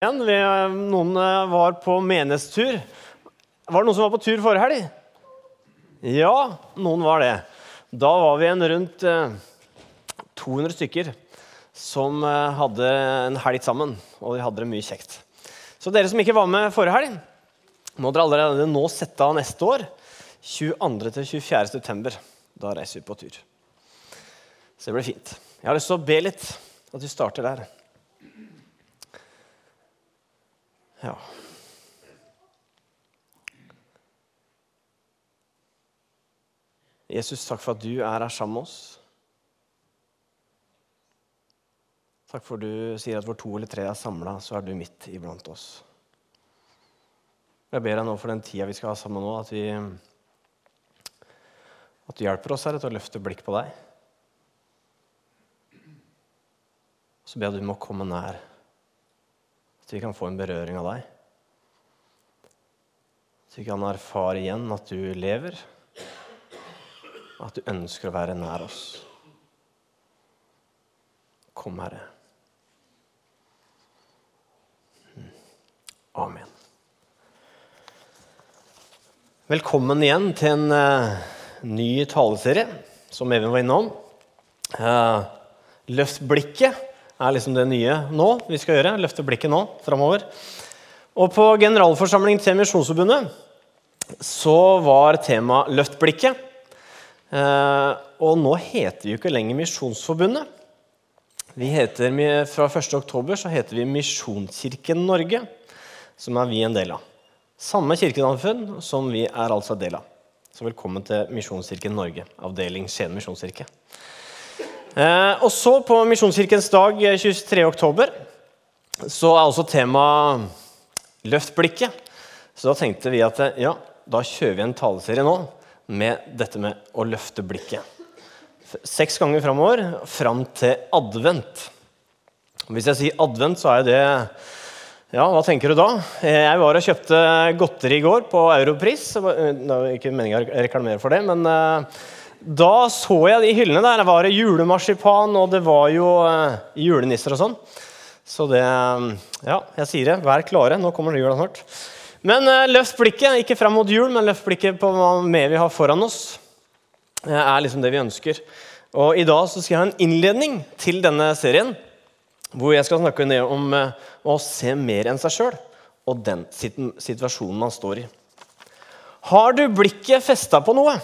Vi, noen eh, var på menighetstur. Var det noen som var på tur forrige helg? Ja, noen var det. Da var vi en rundt eh, 200 stykker som eh, hadde en helg sammen, og de hadde det mye kjekt. Så dere som ikke var med forrige helg, må dere allerede nå sette av neste år. 22. til 24. september. Da reiser vi på tur. Så det blir fint. Jeg har lyst til å be litt, at vi starter der. Ja. Jesus, takk for at du er her sammen med oss. Takk for at du sier at hvor to eller tre er samla, så er du midt iblant oss. Jeg ber deg nå for den tida vi skal ha sammen nå, at, vi, at du hjelper oss her til å løfte blikk på deg. Så ber jeg at du må komme nær, at vi kan få en berøring av deg. Så vi kan erfare igjen at du lever, at du ønsker å være nær oss. Kom, Herre. Amen. Velkommen igjen til en uh, ny taleserie, som Even var innom. Uh, løft blikket er liksom det nye nå vi skal gjøre. Løfte blikket nå framover. Og på generalforsamlingen til Misjonsforbundet så var tema 'Løft blikket'. Eh, og nå heter vi jo ikke lenger Misjonsforbundet. Vi heter, fra 1.10 så heter vi Misjonskirken Norge som er vi en del av. Samme kirkesamfunn som vi er altså del av. Så velkommen til Misjonskirken Norge, avdeling Skien misjonskirke. Eh, og så på Misjonskirkens dag 23. Eh, oktober så er også temaet 'Løft blikket'. Så da tenkte vi at eh, ja, da kjører vi en taleserie nå med dette med å løfte blikket. Seks ganger framover, fram til advent. Hvis jeg sier advent, så er det ja, hva tenker du da? Jeg var og kjøpte godteri i går på Europris. Det var ikke meninga å reklamere for det, men da så jeg de hyllene der. Det var julemarsipan, og det var jo uh, julenisser og sånn. Så det uh, Ja, jeg sier det. Vær klare. Nå kommer jula snart. Men løft blikket. Ikke fram mot jul, men løft blikket på hva mer vi har foran oss. Det er liksom det vi ønsker. Og i dag så skal jeg ha en innledning til denne serien hvor jeg skal snakke ned om å se mer enn seg sjøl og den situasjonen man står i. Har du blikket festa på noe,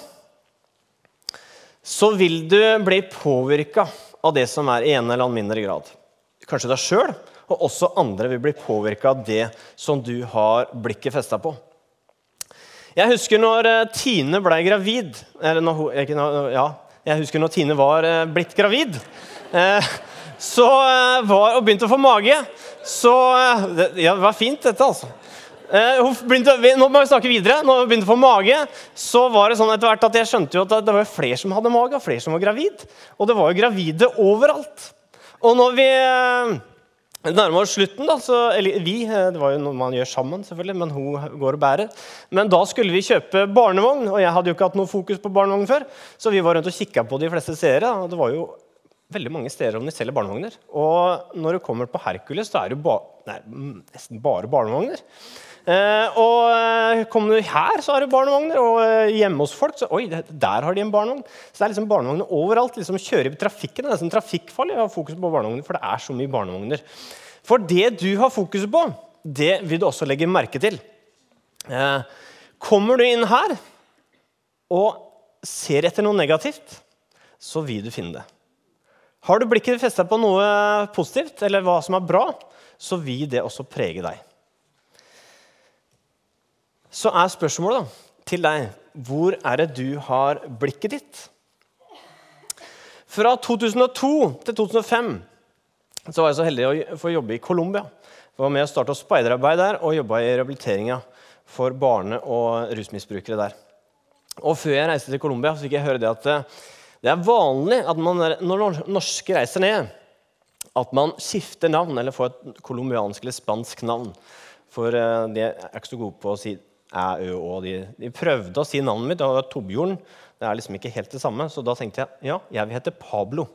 så vil du bli påvirka av det som er i en eller annen mindre grad. Kanskje deg sjøl, og også andre vil bli påvirka av det som du har blikket festa på. Jeg husker når eh, Tine ble gravid eller når, ja, jeg husker når Tine var eh, blitt gravid. Eh, så var, og begynte å få mage, så Ja, det var fint, dette, altså. Eh, begynte, nå må vi snakke videre. Når hun begynte å få mage, så var det sånn etter hvert at jeg skjønte jo at det var flere som hadde mage, og flere som var gravid. Og det var jo gravide overalt. Og når vi eh, nærmer oss slutten, da, så, eller vi, det var jo noe man gjør sammen, selvfølgelig, men hun går og bærer. Men da skulle vi kjøpe barnevogn, og jeg hadde jo ikke hatt noe fokus på barnevogn før. Så vi var rundt og kikka på de fleste steder, og det var jo veldig mange steder om de selger barnevogner. Og når du kommer på Hercules, så er det ba nei, nesten bare barnevogner. Eh, og eh, kommer du her, så har du barnevogner. Og eh, hjemme hos folk, så oi, der har de en barnevogn. Så det er liksom barnevogner overalt. liksom Kjøre i trafikken det er nesten trafikkfarlig å ha fokus på barnevogner, for det er så mye barnevogner. For det du har fokus på, det vil du også legge merke til. Kommer du inn her og ser etter noe negativt, så vil du finne det. Har du blikket festa på noe positivt, eller hva som er bra, så vil det også prege deg. Så er spørsmålet da, til deg hvor er det du har blikket ditt? Fra 2002 til 2005 så var jeg så heldig å få jobbe i Colombia. Jeg var med å starte speiderarbeid der og jobba i rehabiliteringa for barne- og rusmisbrukere der. Og Før jeg reiste til Colombia, fikk jeg høre det at eh, det er vanlig at man, når norske reiser ned, at man skifter navn eller får et colombiansk eller spansk navn. For uh, de er ikke så gode på å si æ, ø, å. De, de, prøvde å si navnet mitt. Det var Torbjørn. Det er liksom ikke helt det samme. Så da tenkte jeg ja, jeg vil hete Pablo.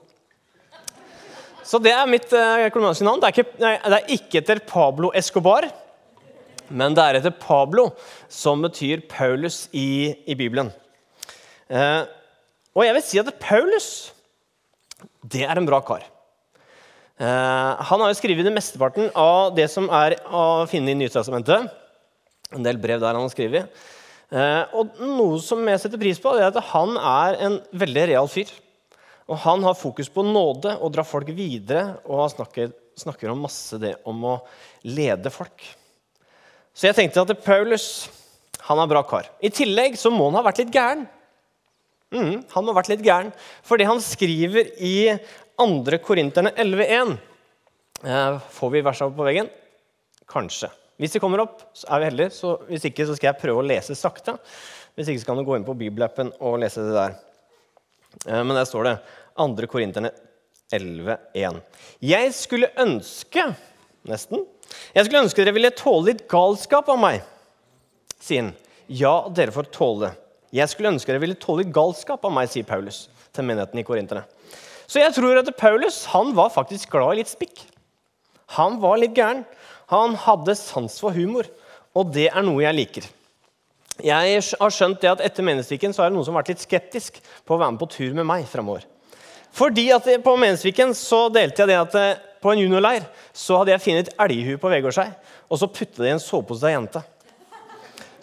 Så det er mitt eh, colombianske navn. Det er, ikke, nei, det er ikke etter Pablo Escobar, men det er etter Pablo, som betyr Paulus i, i Bibelen. Eh, og jeg vil si at Paulus, det er en bra kar. Eh, han har jo skrevet det mesteparten av det som er å finne i Nytestamentet. En del brev der han har skrevet. Uh, og noe som jeg setter pris på, er at han er en veldig real fyr. Og han har fokus på nåde og drar folk videre, og han snakker, snakker om masse det om å lede folk. Så jeg tenkte at Paulus han er bra kar. I tillegg så må han ha vært litt gæren. Mm, han må ha vært litt gæren, fordi han skriver i 2. Korinterne 11,1 eh, Får vi versa på veggen? Kanskje. Hvis det kommer opp, så er vi heldige. Så hvis ikke så skal jeg prøve å lese sakte. Hvis ikke så kan du gå inn på bibelappen og lese det der. Eh, men der står det 2. Korinterne 11,1. Jeg skulle ønske Nesten. Jeg skulle ønske dere ville tåle litt galskap av meg, sier han. Ja, dere får tåle det. Jeg skulle ønske dere ville tåle litt galskap av meg, sier Paulus til menigheten i Korinterne. Så jeg tror at Paulus han var faktisk glad i litt spikk. Han var litt gæren. Han hadde sans for humor, og det er noe jeg liker. Jeg har skjønt det at etter Menesviken så er det noen som har vært litt skeptisk på å være med på tur med meg framover. Fordi at På Menesviken så delte jeg det at eh, på en juniorleir så hadde jeg funnet et elghue på Vegårshei, og så puttet det i en sovepose til ei jente.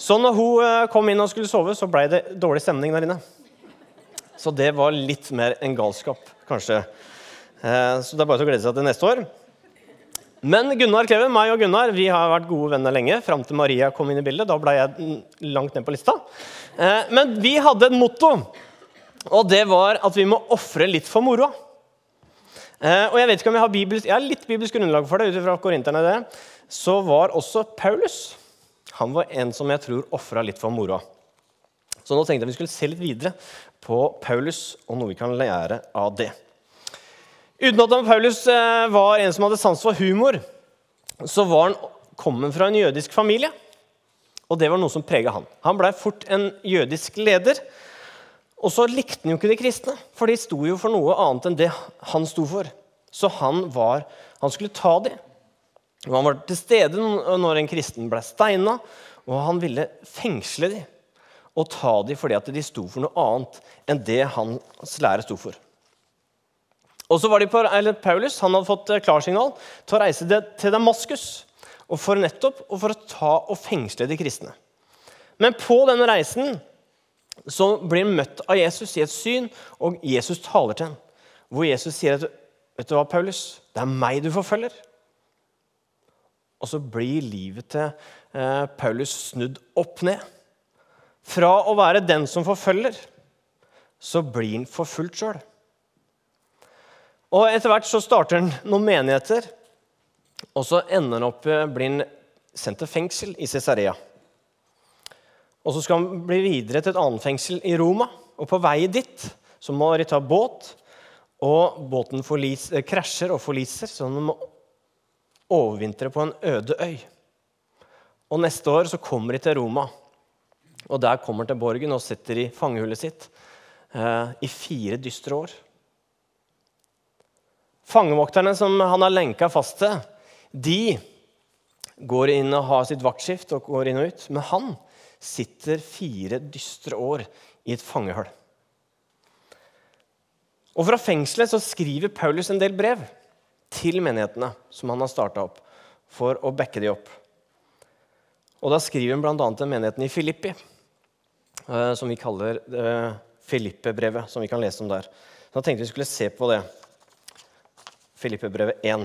Så når hun eh, kom inn og skulle sove, så ble det dårlig stemning der inne. Så det var litt mer enn galskap, kanskje. Eh, så det er bare til å glede seg til neste år. Men Gunnar Kleven, meg og Gunnar vi har vært gode venner lenge. Fram til Maria kom inn i bildet. Da ble jeg langt ned på lista. Eh, men vi hadde et motto, og det var at vi må ofre litt for moroa. Eh, og jeg vet ikke om jeg har, bibelsk, jeg har litt bibelsk grunnlag for det. ut fra korinterne det. Så var også Paulus han var en som jeg tror ofra litt for moroa. Så nå tenkte jeg vi skulle se litt videre på Paulus og noe vi kan lære av det. Uten at Paulus eh, var en som hadde sans for humor, så var han kommet fra en jødisk familie. Og det var noe som prega han. Han blei fort en jødisk leder. Og så likte han jo ikke de kristne, for de sto jo for noe annet enn det han sto for. Så han, var, han skulle ta dem. Og han var til stede når en kristen ble steina, og han ville fengsle dem og ta dem fordi at de sto for noe annet enn det hans lære sto for. Og så var de på, eller Paulus han hadde fått eh, klarsignal til å reise til Damaskus og for nettopp og for å ta og fengsle de kristne. Men på denne reisen så blir han møtt av Jesus i et syn, og Jesus taler til ham. Hvor Jesus sier at vet du hva, Paulus, det er meg du forfølger. Og så blir livet til eh, Paulus snudd opp ned. Fra å være den som forfølger, så blir han forfulgt sjøl. Og Etter hvert så starter han noen menigheter, og så ender han opp eh, blir han sendt til fengsel i Cesarea. Og Så skal han bli videre til et annet fengsel i Roma. Og På vei dit så må de ta båt, og båten forlis, eh, krasjer og forliser, så de må overvintre på en øde øy. Og Neste år så kommer de til Roma, og der kommer de til borgen og sitter i fangehullet sitt eh, i fire dystre år. Fangevokterne som han har lenka fast til, de går inn og har sitt vaktskift og går inn og ut. Men han sitter fire dystre år i et fangehull. Og Fra fengselet så skriver Paulus en del brev til menighetene som han har starta opp, for å backe de opp. Og Da skriver han bl.a. til menigheten i Filippi, eh, som vi kaller eh, Filippe-brevet, som vi kan lese om der. Da tenkte vi skulle se på det. Filippebrevet 1.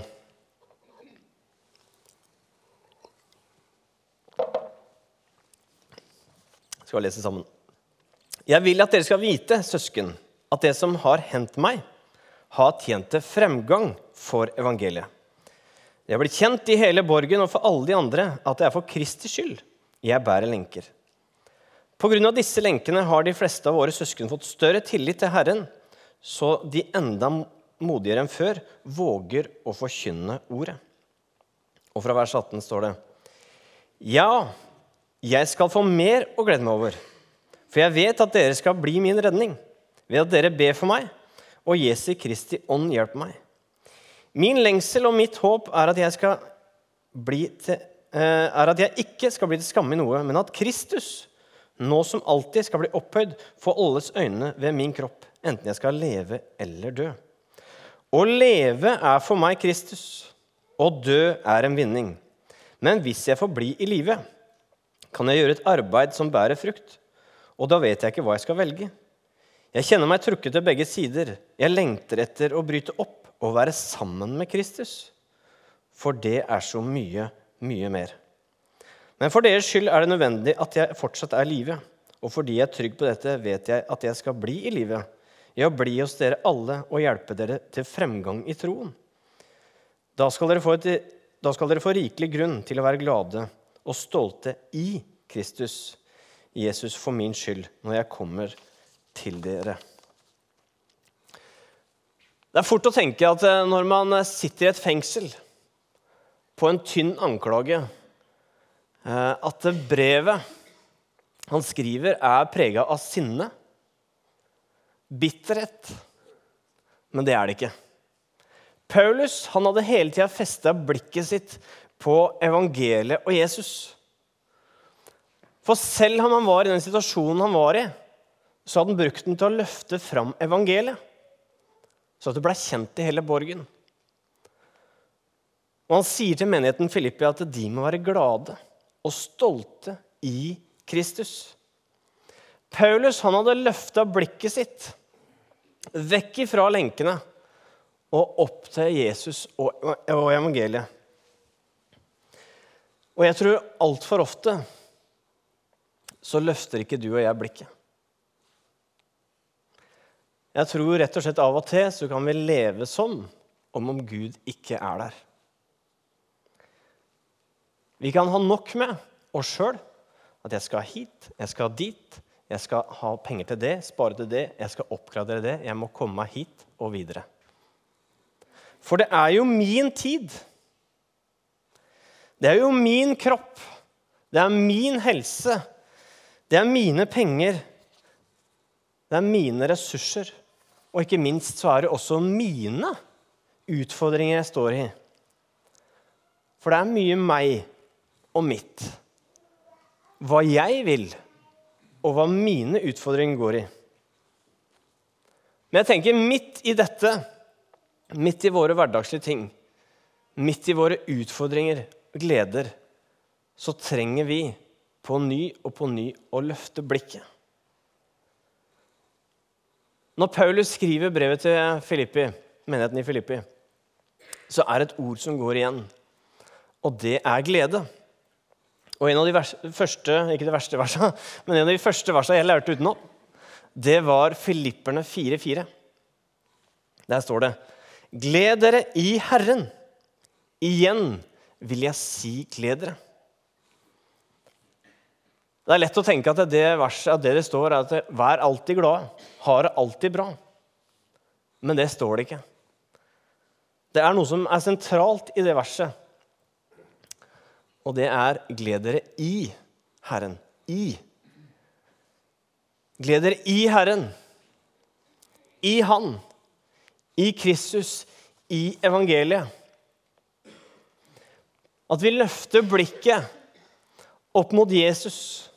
Jeg Skal lese sammen. Jeg vil at dere skal vite, søsken, at det som har hendt meg, har tjent til fremgang for evangeliet. Det blir kjent i hele borgen og for alle de andre at det er for Kristi skyld jeg bærer lenker. På grunn av disse lenkene har de fleste av våre søsken fått større tillit til Herren, så de enda modigere enn før, våger å forkynne ordet. Og fra vers 18 står det Ja, jeg skal få mer å glede meg over, for jeg vet at dere skal bli min redning, ved at dere ber for meg, og Jesu Kristi ånd hjelper meg. Min lengsel og mitt håp er at jeg, skal bli til, eh, er at jeg ikke skal bli til skamme i noe, men at Kristus, nå som alltid, skal bli opphøyd for alles øyne ved min kropp, enten jeg skal leve eller dø. Å leve er for meg Kristus, og dø er en vinning. Men hvis jeg får bli i live, kan jeg gjøre et arbeid som bærer frukt. Og da vet jeg ikke hva jeg skal velge. Jeg kjenner meg trukket til begge sider. Jeg lengter etter å bryte opp og være sammen med Kristus. For det er så mye, mye mer. Men for deres skyld er det nødvendig at jeg fortsatt er i live. Og fordi jeg er trygg på dette, vet jeg at jeg skal bli i live. I å bli hos dere alle og hjelpe dere til fremgang i troen. Da skal, et, da skal dere få rikelig grunn til å være glade og stolte i Kristus, Jesus, for min skyld, når jeg kommer til dere. Det er fort å tenke at eh, når man sitter i et fengsel på en tynn anklage, eh, at brevet han skriver, er prega av sinne, bitterhet. Men det er det ikke. Paulus han hadde hele tida festa blikket sitt på evangeliet og Jesus. For selv om han var i den situasjonen han var i, så hadde han brukt den til å løfte fram evangeliet så at det ble kjent i hele borgen. Og Han sier til menigheten Filippi at de må være glade og stolte i Kristus. Paulus han hadde løfta blikket sitt vekk ifra lenkene og opp til Jesus og evangeliet. Og jeg tror altfor ofte så løfter ikke du og jeg blikket. Jeg tror rett og slett av og til så kan vi leve sånn om om Gud ikke er der. Vi kan ha nok med oss sjøl. At jeg skal hit, jeg skal dit, jeg skal ha penger til det, spare til det, jeg skal oppgradere det, jeg må komme meg hit og videre. For det er jo min tid. Det er jo min kropp. Det er min helse. Det er mine penger. Det er mine ressurser. Og ikke minst så er det også mine utfordringer jeg står i. For det er mye meg og mitt. Hva jeg vil, og hva mine utfordringer går i. Men jeg tenker midt i dette, midt i våre hverdagslige ting, midt i våre utfordringer og gleder, så trenger vi på ny og på ny å løfte blikket. Når Paulus skriver brevet til Filippi, menigheten i Filippi, så er det et ord som går igjen, og det er glede. Og en av de vers, første, ikke det verste versa, men en av de første versene jeg lærte utenom, det var Filipperne 4,4. Der står det Gled dere i Herren. Igjen vil jeg si gled dere. Det er lett å tenke at det verset, at det det står, er at 'vær alltid glad', 'har det alltid bra'. Men det står det ikke. Det er noe som er sentralt i det verset. Og det er 'gled dere i Herren'. I. Gled dere i Herren. I Han. I Kristus. I evangeliet. At vi løfter blikket opp mot Jesus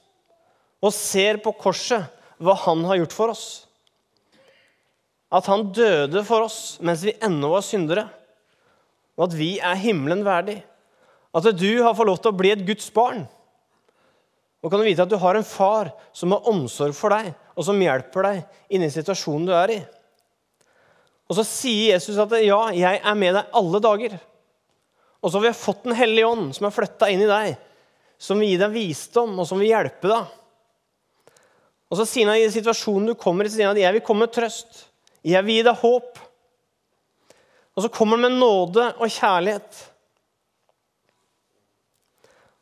og ser på korset hva han har gjort for oss. At han døde for oss mens vi ennå var syndere, og at vi er himmelen verdig. At du har fått lov til å bli et Guds barn. Og kan du vite at du har en far som har omsorg for deg, og som hjelper deg i den situasjonen du er i. Og så sier Jesus at ja, jeg er med deg alle dager. Og så har vi fått Den hellige ånd, som er flytta inn i deg, som vil gi deg visdom, og som vil hjelpe deg. Og så sier han i situasjonen du kommer i, sier han at 'jeg vil komme med trøst'. 'Jeg vil gi deg håp'. Og så kommer han med nåde og kjærlighet.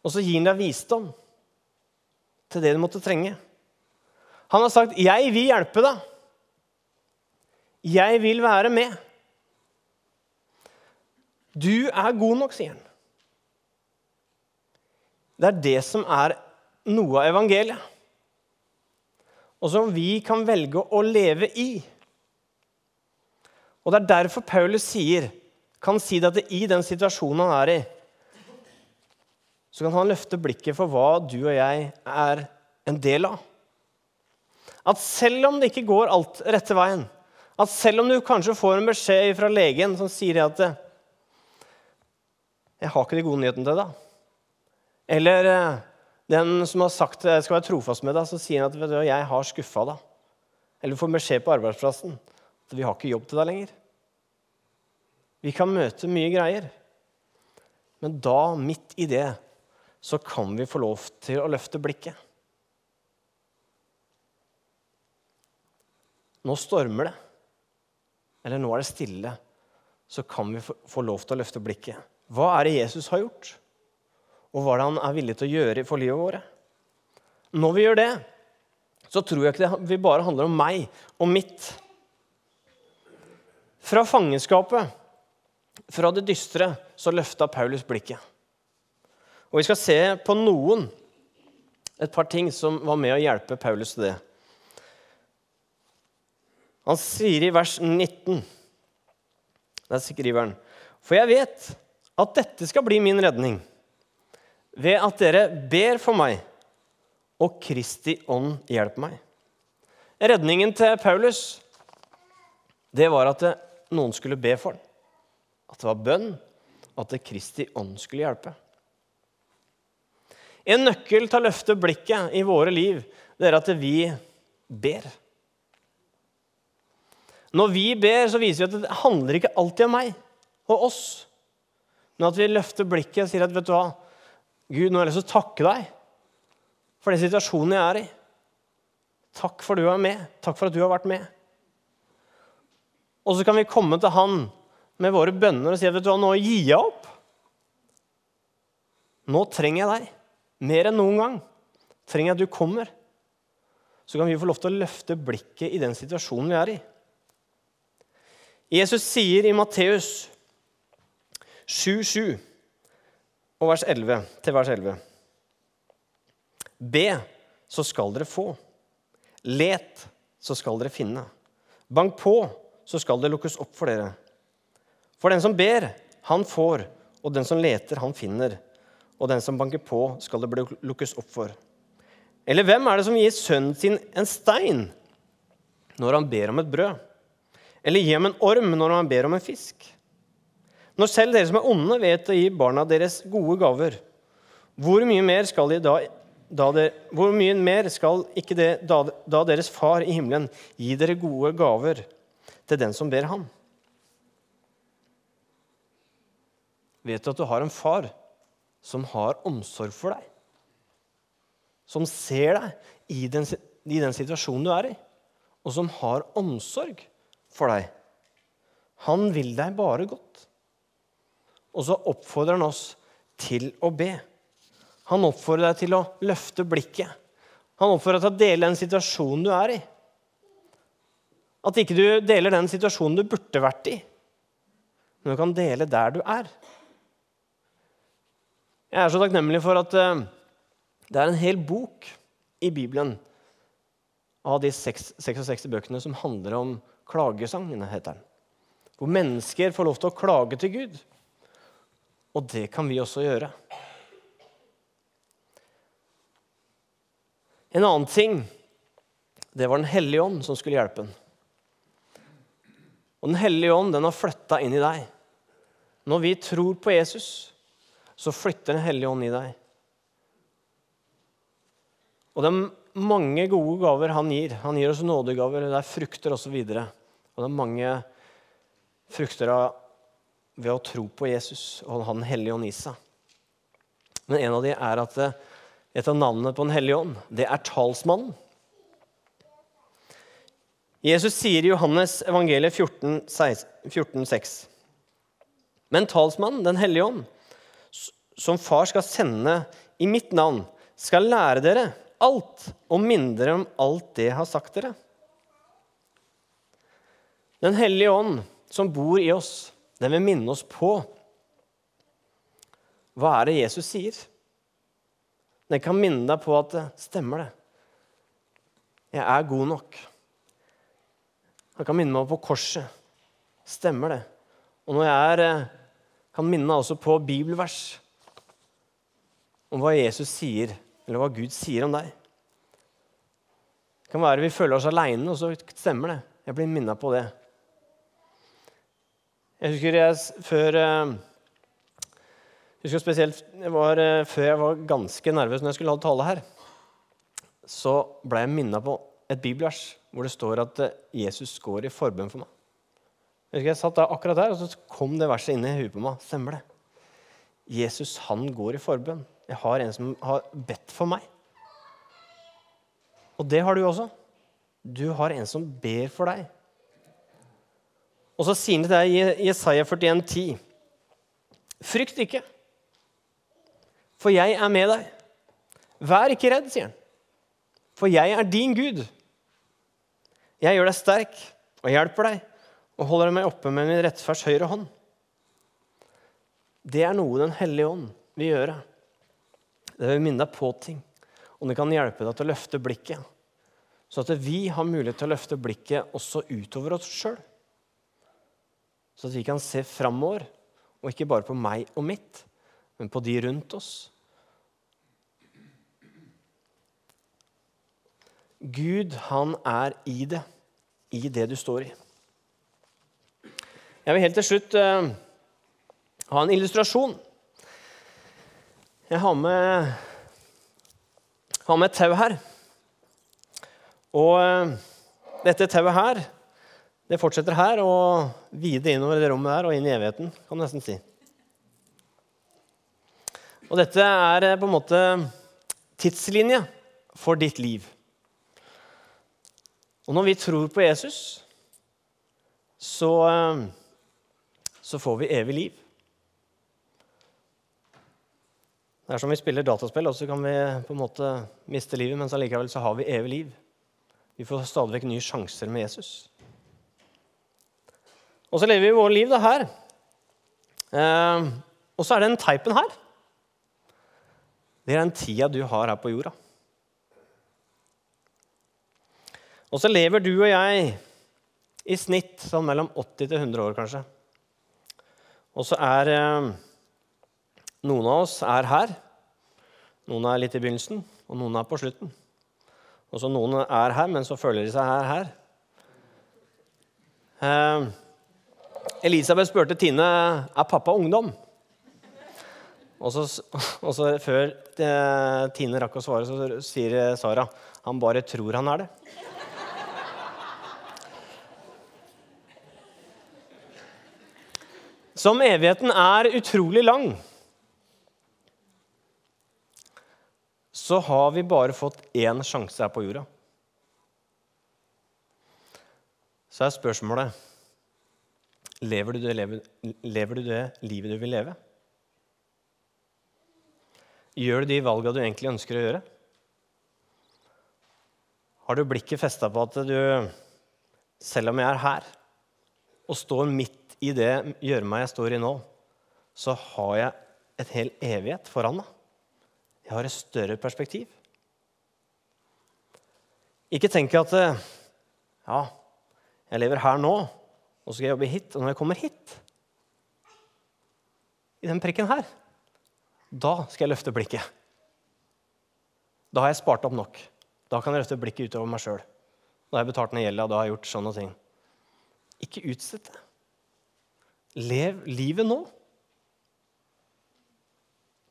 Og så gir han deg visdom til det du måtte trenge. Han har sagt 'Jeg vil hjelpe deg'. Jeg vil være med. Du er god nok, sier han. Det er det som er noe av evangeliet og som vi kan velge å leve i. Og Det er derfor Paulus sier, kan si det at i den situasjonen han er i, så kan han løfte blikket for hva du og jeg er en del av. At selv om det ikke går alt rette veien, at selv om du kanskje får en beskjed fra legen som sier at 'Jeg har ikke de gode nyhetene til deg', eller eh, den som har sagt at jeg skal være trofast med deg, så sier han at 'jeg har skuffa deg', eller får beskjed på arbeidsplassen at 'vi har ikke jobb til deg lenger'. Vi kan møte mye greier, men da, midt i det, så kan vi få lov til å løfte blikket. Nå stormer det, eller nå er det stille, så kan vi få lov til å løfte blikket. Hva er det Jesus har gjort? Og hva er det han er villig til å gjøre for livet vårt? Når vi gjør det, så tror jeg ikke det bare handler om meg og mitt. Fra fangenskapet, fra det dystre, så løfta Paulus blikket. Og Vi skal se på noen, et par ting som var med å hjelpe Paulus til det. Han sier i vers 19 Der skriver han For jeg vet at dette skal bli min redning, ved at dere ber for meg, og Kristi ånd hjelper meg. Redningen til Paulus det var at noen skulle be for ham. At det var bønn, at det Kristi ånd skulle hjelpe. En nøkkel til å løfte blikket i våre liv det er at vi ber. Når vi ber, så viser vi at det handler ikke alltid om meg og oss. Men at vi løfter blikket og sier at vet du hva, Gud, nå har jeg lyst til å takke deg for den situasjonen jeg er i. Takk for at du er med. Takk for at du har vært med. Og så kan vi komme til Han med våre bønner og si at vet du hva, nå gir jeg opp. Nå trenger jeg deg mer enn noen gang. Trenger jeg at du kommer. Så kan vi få lov til å løfte blikket i den situasjonen vi er i. Jesus sier i Matteus 7,7 og vers 11, til vers 11 Be, så skal dere få. Let, så skal dere finne. Bank på, så skal det lukkes opp for dere. For den som ber, han får, og den som leter, han finner. Og den som banker på, skal det bli lukkes opp for. Eller hvem er det som gir sønnen sin en stein når han ber om et brød? Eller gi ham en orm når han ber om en fisk? Når selv dere som er onde, vet å gi barna deres gode gaver, hvor mye mer skal, da, da de, hvor mye mer skal ikke det, da, da deres far i himmelen gi dere gode gaver til den som ber ham? Vet du at du har en far som har omsorg for deg? Som ser deg i den, i den situasjonen du er i, og som har omsorg for deg. Han vil deg bare godt. Og så oppfordrer han oss til å be. Han oppfordrer deg til å løfte blikket. Han oppfordrer deg til å dele den situasjonen du er i. At ikke du deler den situasjonen du burde vært i, men du kan dele der du er. Jeg er så takknemlig for at eh, det er en hel bok i Bibelen av de 66 bøkene som handler om klagesangene, heter den. Hvor mennesker får lov til å klage til Gud. Og det kan vi også gjøre. En annen ting det var Den hellige ånd som skulle hjelpe ham. Og Den hellige ånd den har flytta inn i deg. Når vi tror på Jesus, så flytter Den hellige ånd i deg. Og det er mange gode gaver han gir. Han gir oss nådegaver, det er frukter osv. Og, og det er mange frukter av ved å tro på Jesus og ha Den hellige ånd i seg. Men en av de er at eh, et av navnene på Den hellige ånd, det er talsmannen. Jesus sier i Johannes evangeliet 14, 14 6. Men talsmannen, Den hellige ånd, som far skal sende i mitt navn, skal lære dere alt og minne dere om alt det jeg har sagt dere. Den hellige ånd som bor i oss, den vil minne oss på hva er det Jesus sier. Den kan minne deg på at det stemmer det. Jeg er god nok. Han kan minne meg på korset. Stemmer det. Og når jeg er, eh, kan minne meg også på bibelvers om hva Jesus sier, eller hva Gud sier om deg. Det kan være vi føler oss aleine, og så stemmer det. Jeg blir minna på det. Jeg husker jeg før eh, jeg husker spesielt jeg var, eh, Før jeg var ganske nervøs når jeg skulle ha tale her, så ble jeg minna på et bibelvers hvor det står at eh, Jesus går i forbønn for meg. Jeg husker jeg satt der akkurat der, og så kom det verset inn i huet på meg. Stemmer det? Jesus han går i forbønn. Jeg har en som har bedt for meg. Og det har du også. Du har en som ber for deg. Og så sier han til deg i Jesaja 41, 10. Frykt ikke, for jeg er med deg. Vær ikke redd, sier han, for jeg er din Gud. Jeg gjør deg sterk og hjelper deg og holder meg oppe med min rettferds høyre hånd. Det er noe Den hellige ånd vil gjøre. Det vil minne deg på ting, og det kan hjelpe deg til å løfte blikket. Så at vi har mulighet til å løfte blikket også utover oss sjøl. Så at vi kan se framover, og ikke bare på meg og mitt, men på de rundt oss. Gud, han er i det, i det du står i. Jeg vil helt til slutt uh, ha en illustrasjon. Jeg har med, har med et tau her. Og uh, dette tauet her det fortsetter her og videre innover det rommet der og inn i evigheten, kan du nesten si. Og dette er eh, på en måte tidslinje for ditt liv. Og når vi tror på Jesus, så, så får vi evig liv. Det er som vi spiller dataspill, og så kan vi på en måte miste livet, men allikevel så har vi evig liv. Vi får stadig vekk nye sjanser med Jesus. Og så lever vi vårt liv da her. Eh, og så er den teipen her. Det er den tida du har her på jorda. Og så lever du og jeg i snitt sånn mellom 80 til 100 år, kanskje. Og så er eh, noen av oss er her. Noen er litt i begynnelsen, og noen er på slutten. Og så noen er her, men så føler de seg her. her. Eh, Elisabeth spurte Tine er pappa ungdom. Og så, og så Før eh, Tine rakk å svare, så sier Sara han bare tror han er det. Som evigheten er utrolig lang, så har vi bare fått én sjanse her på jorda. Så er spørsmålet lever du, det, lever, lever du det livet du vil leve? Gjør du de valgene du egentlig ønsker å gjøre? Har du blikket festa på at du, selv om jeg er her og står midt i det gjørma jeg står i nå, så har jeg et hel evighet foran meg? Jeg har et større perspektiv. Ikke tenk at ja, jeg lever her nå, og så skal jeg jobbe hit. Og når jeg kommer hit, i den prikken her, da skal jeg løfte blikket. Da har jeg spart opp nok. Da kan jeg løfte blikket utover meg sjøl. Da har jeg betalt ned gjelda, da har jeg gjort sånne ting. Ikke utsett det. Lev livet nå.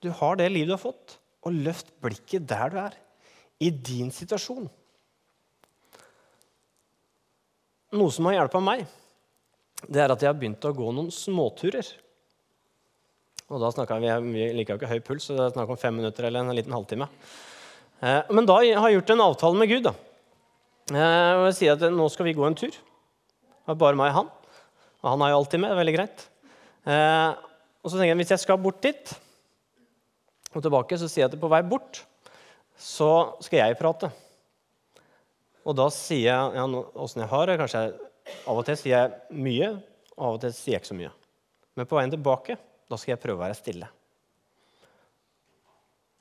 Du har det livet du har fått og løft blikket der du er, i din situasjon. Noe som har hjulpet meg, det er at jeg har begynt å gå noen småturer. Og da vi, vi liker jo ikke høy puls, så det er snakk om fem minutter eller en liten halvtime. Eh, men da har jeg gjort en avtale med Gud. da. Eh, og jeg sier at nå skal vi gå en tur. Det er bare meg og han. Og han er jo alltid med. det er veldig greit. Eh, og så tenker jeg hvis jeg skal bort dit, og tilbake, så sier jeg at på vei bort så skal jeg prate. Og da sier jeg ja, åssen jeg har det. Kanskje jeg, Av og til sier jeg mye, og av og til sier jeg ikke så mye. Men på veien tilbake da skal jeg prøve å være stille.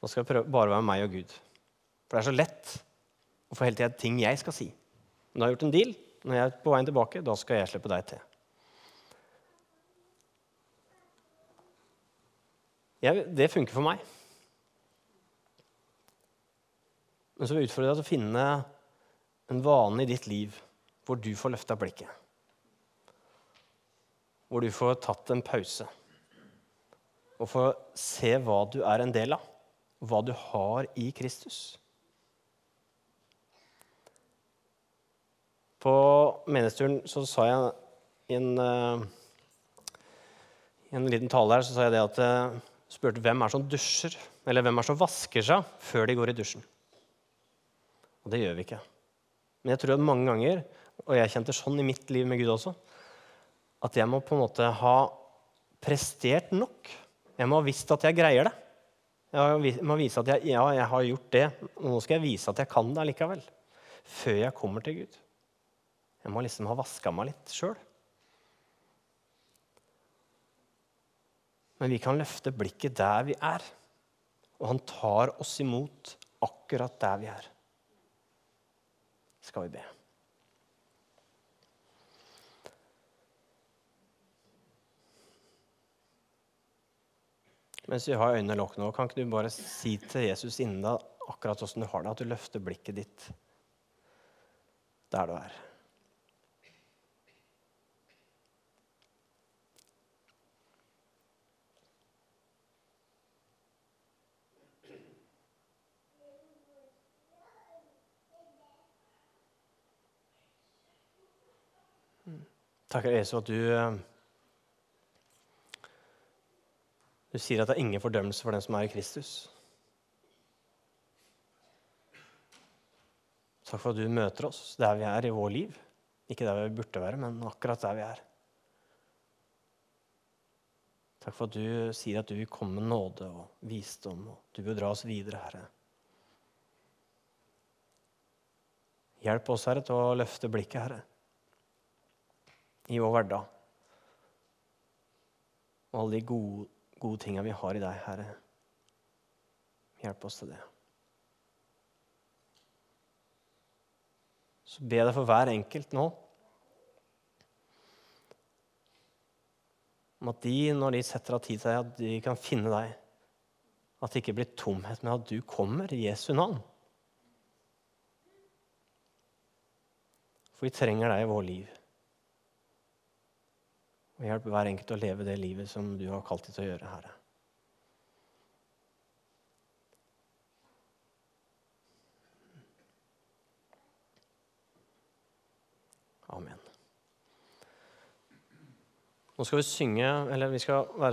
Da skal jeg prøve bare være meg og Gud. For det er så lett å få hele tida ting jeg skal si. Men da har gjort en deal. Når jeg er på veien tilbake, da skal jeg slippe deg til. Jeg, det funker for meg. Men så vil jeg utfordre deg til å finne en vane i ditt liv hvor du får løfta blikket. Hvor du får tatt en pause. Og får se hva du er en del av, hva du har i Kristus. På menighetsturen så sa jeg i en, uh, i en liten tale her så sa jeg det at jeg uh, spurte hvem er som dusjer, eller hvem er som vasker seg før de går i dusjen. Og det gjør vi ikke. Men jeg tror at mange ganger, og jeg kjente sånn i mitt liv med Gud også, at jeg må på en måte ha prestert nok. Jeg må ha visst at jeg greier det. Jeg må vise at jeg, ja, jeg har gjort det. Og nå skal jeg vise at jeg kan det allikevel. Før jeg kommer til Gud. Jeg må liksom ha vaska meg litt sjøl. Men vi kan løfte blikket der vi er. Og han tar oss imot akkurat der vi er skal vi be. Mens vi har øynene lukket nå, kan ikke du bare si til Jesus innen deg akkurat åssen du har det, at du løfter blikket ditt der du er. Takker Jesus at du eh, Du sier at det er ingen fordømmelse for den som er i Kristus. Takk for at du møter oss der vi er i vår liv. Ikke der vi burde være, men akkurat der vi er. Takk for at du sier at du vil komme med nåde og visdom, og du vil dra oss videre, Herre. Hjelp oss, Herre, til å løfte blikket, Herre i vår hverdag. Og alle de gode, gode tinga vi har i deg, Herre. Hjelp oss til det. Så jeg deg for hver enkelt nå om at de, når de setter av tid til deg, at de kan finne deg. At det ikke blir tomhet, men at du kommer i Jesu navn. For vi trenger deg i vår liv. Og hjelp hver enkelt å leve det livet som du har kalt dem til å gjøre, Herre. Amen. Nå skal vi synge, eller vi skal være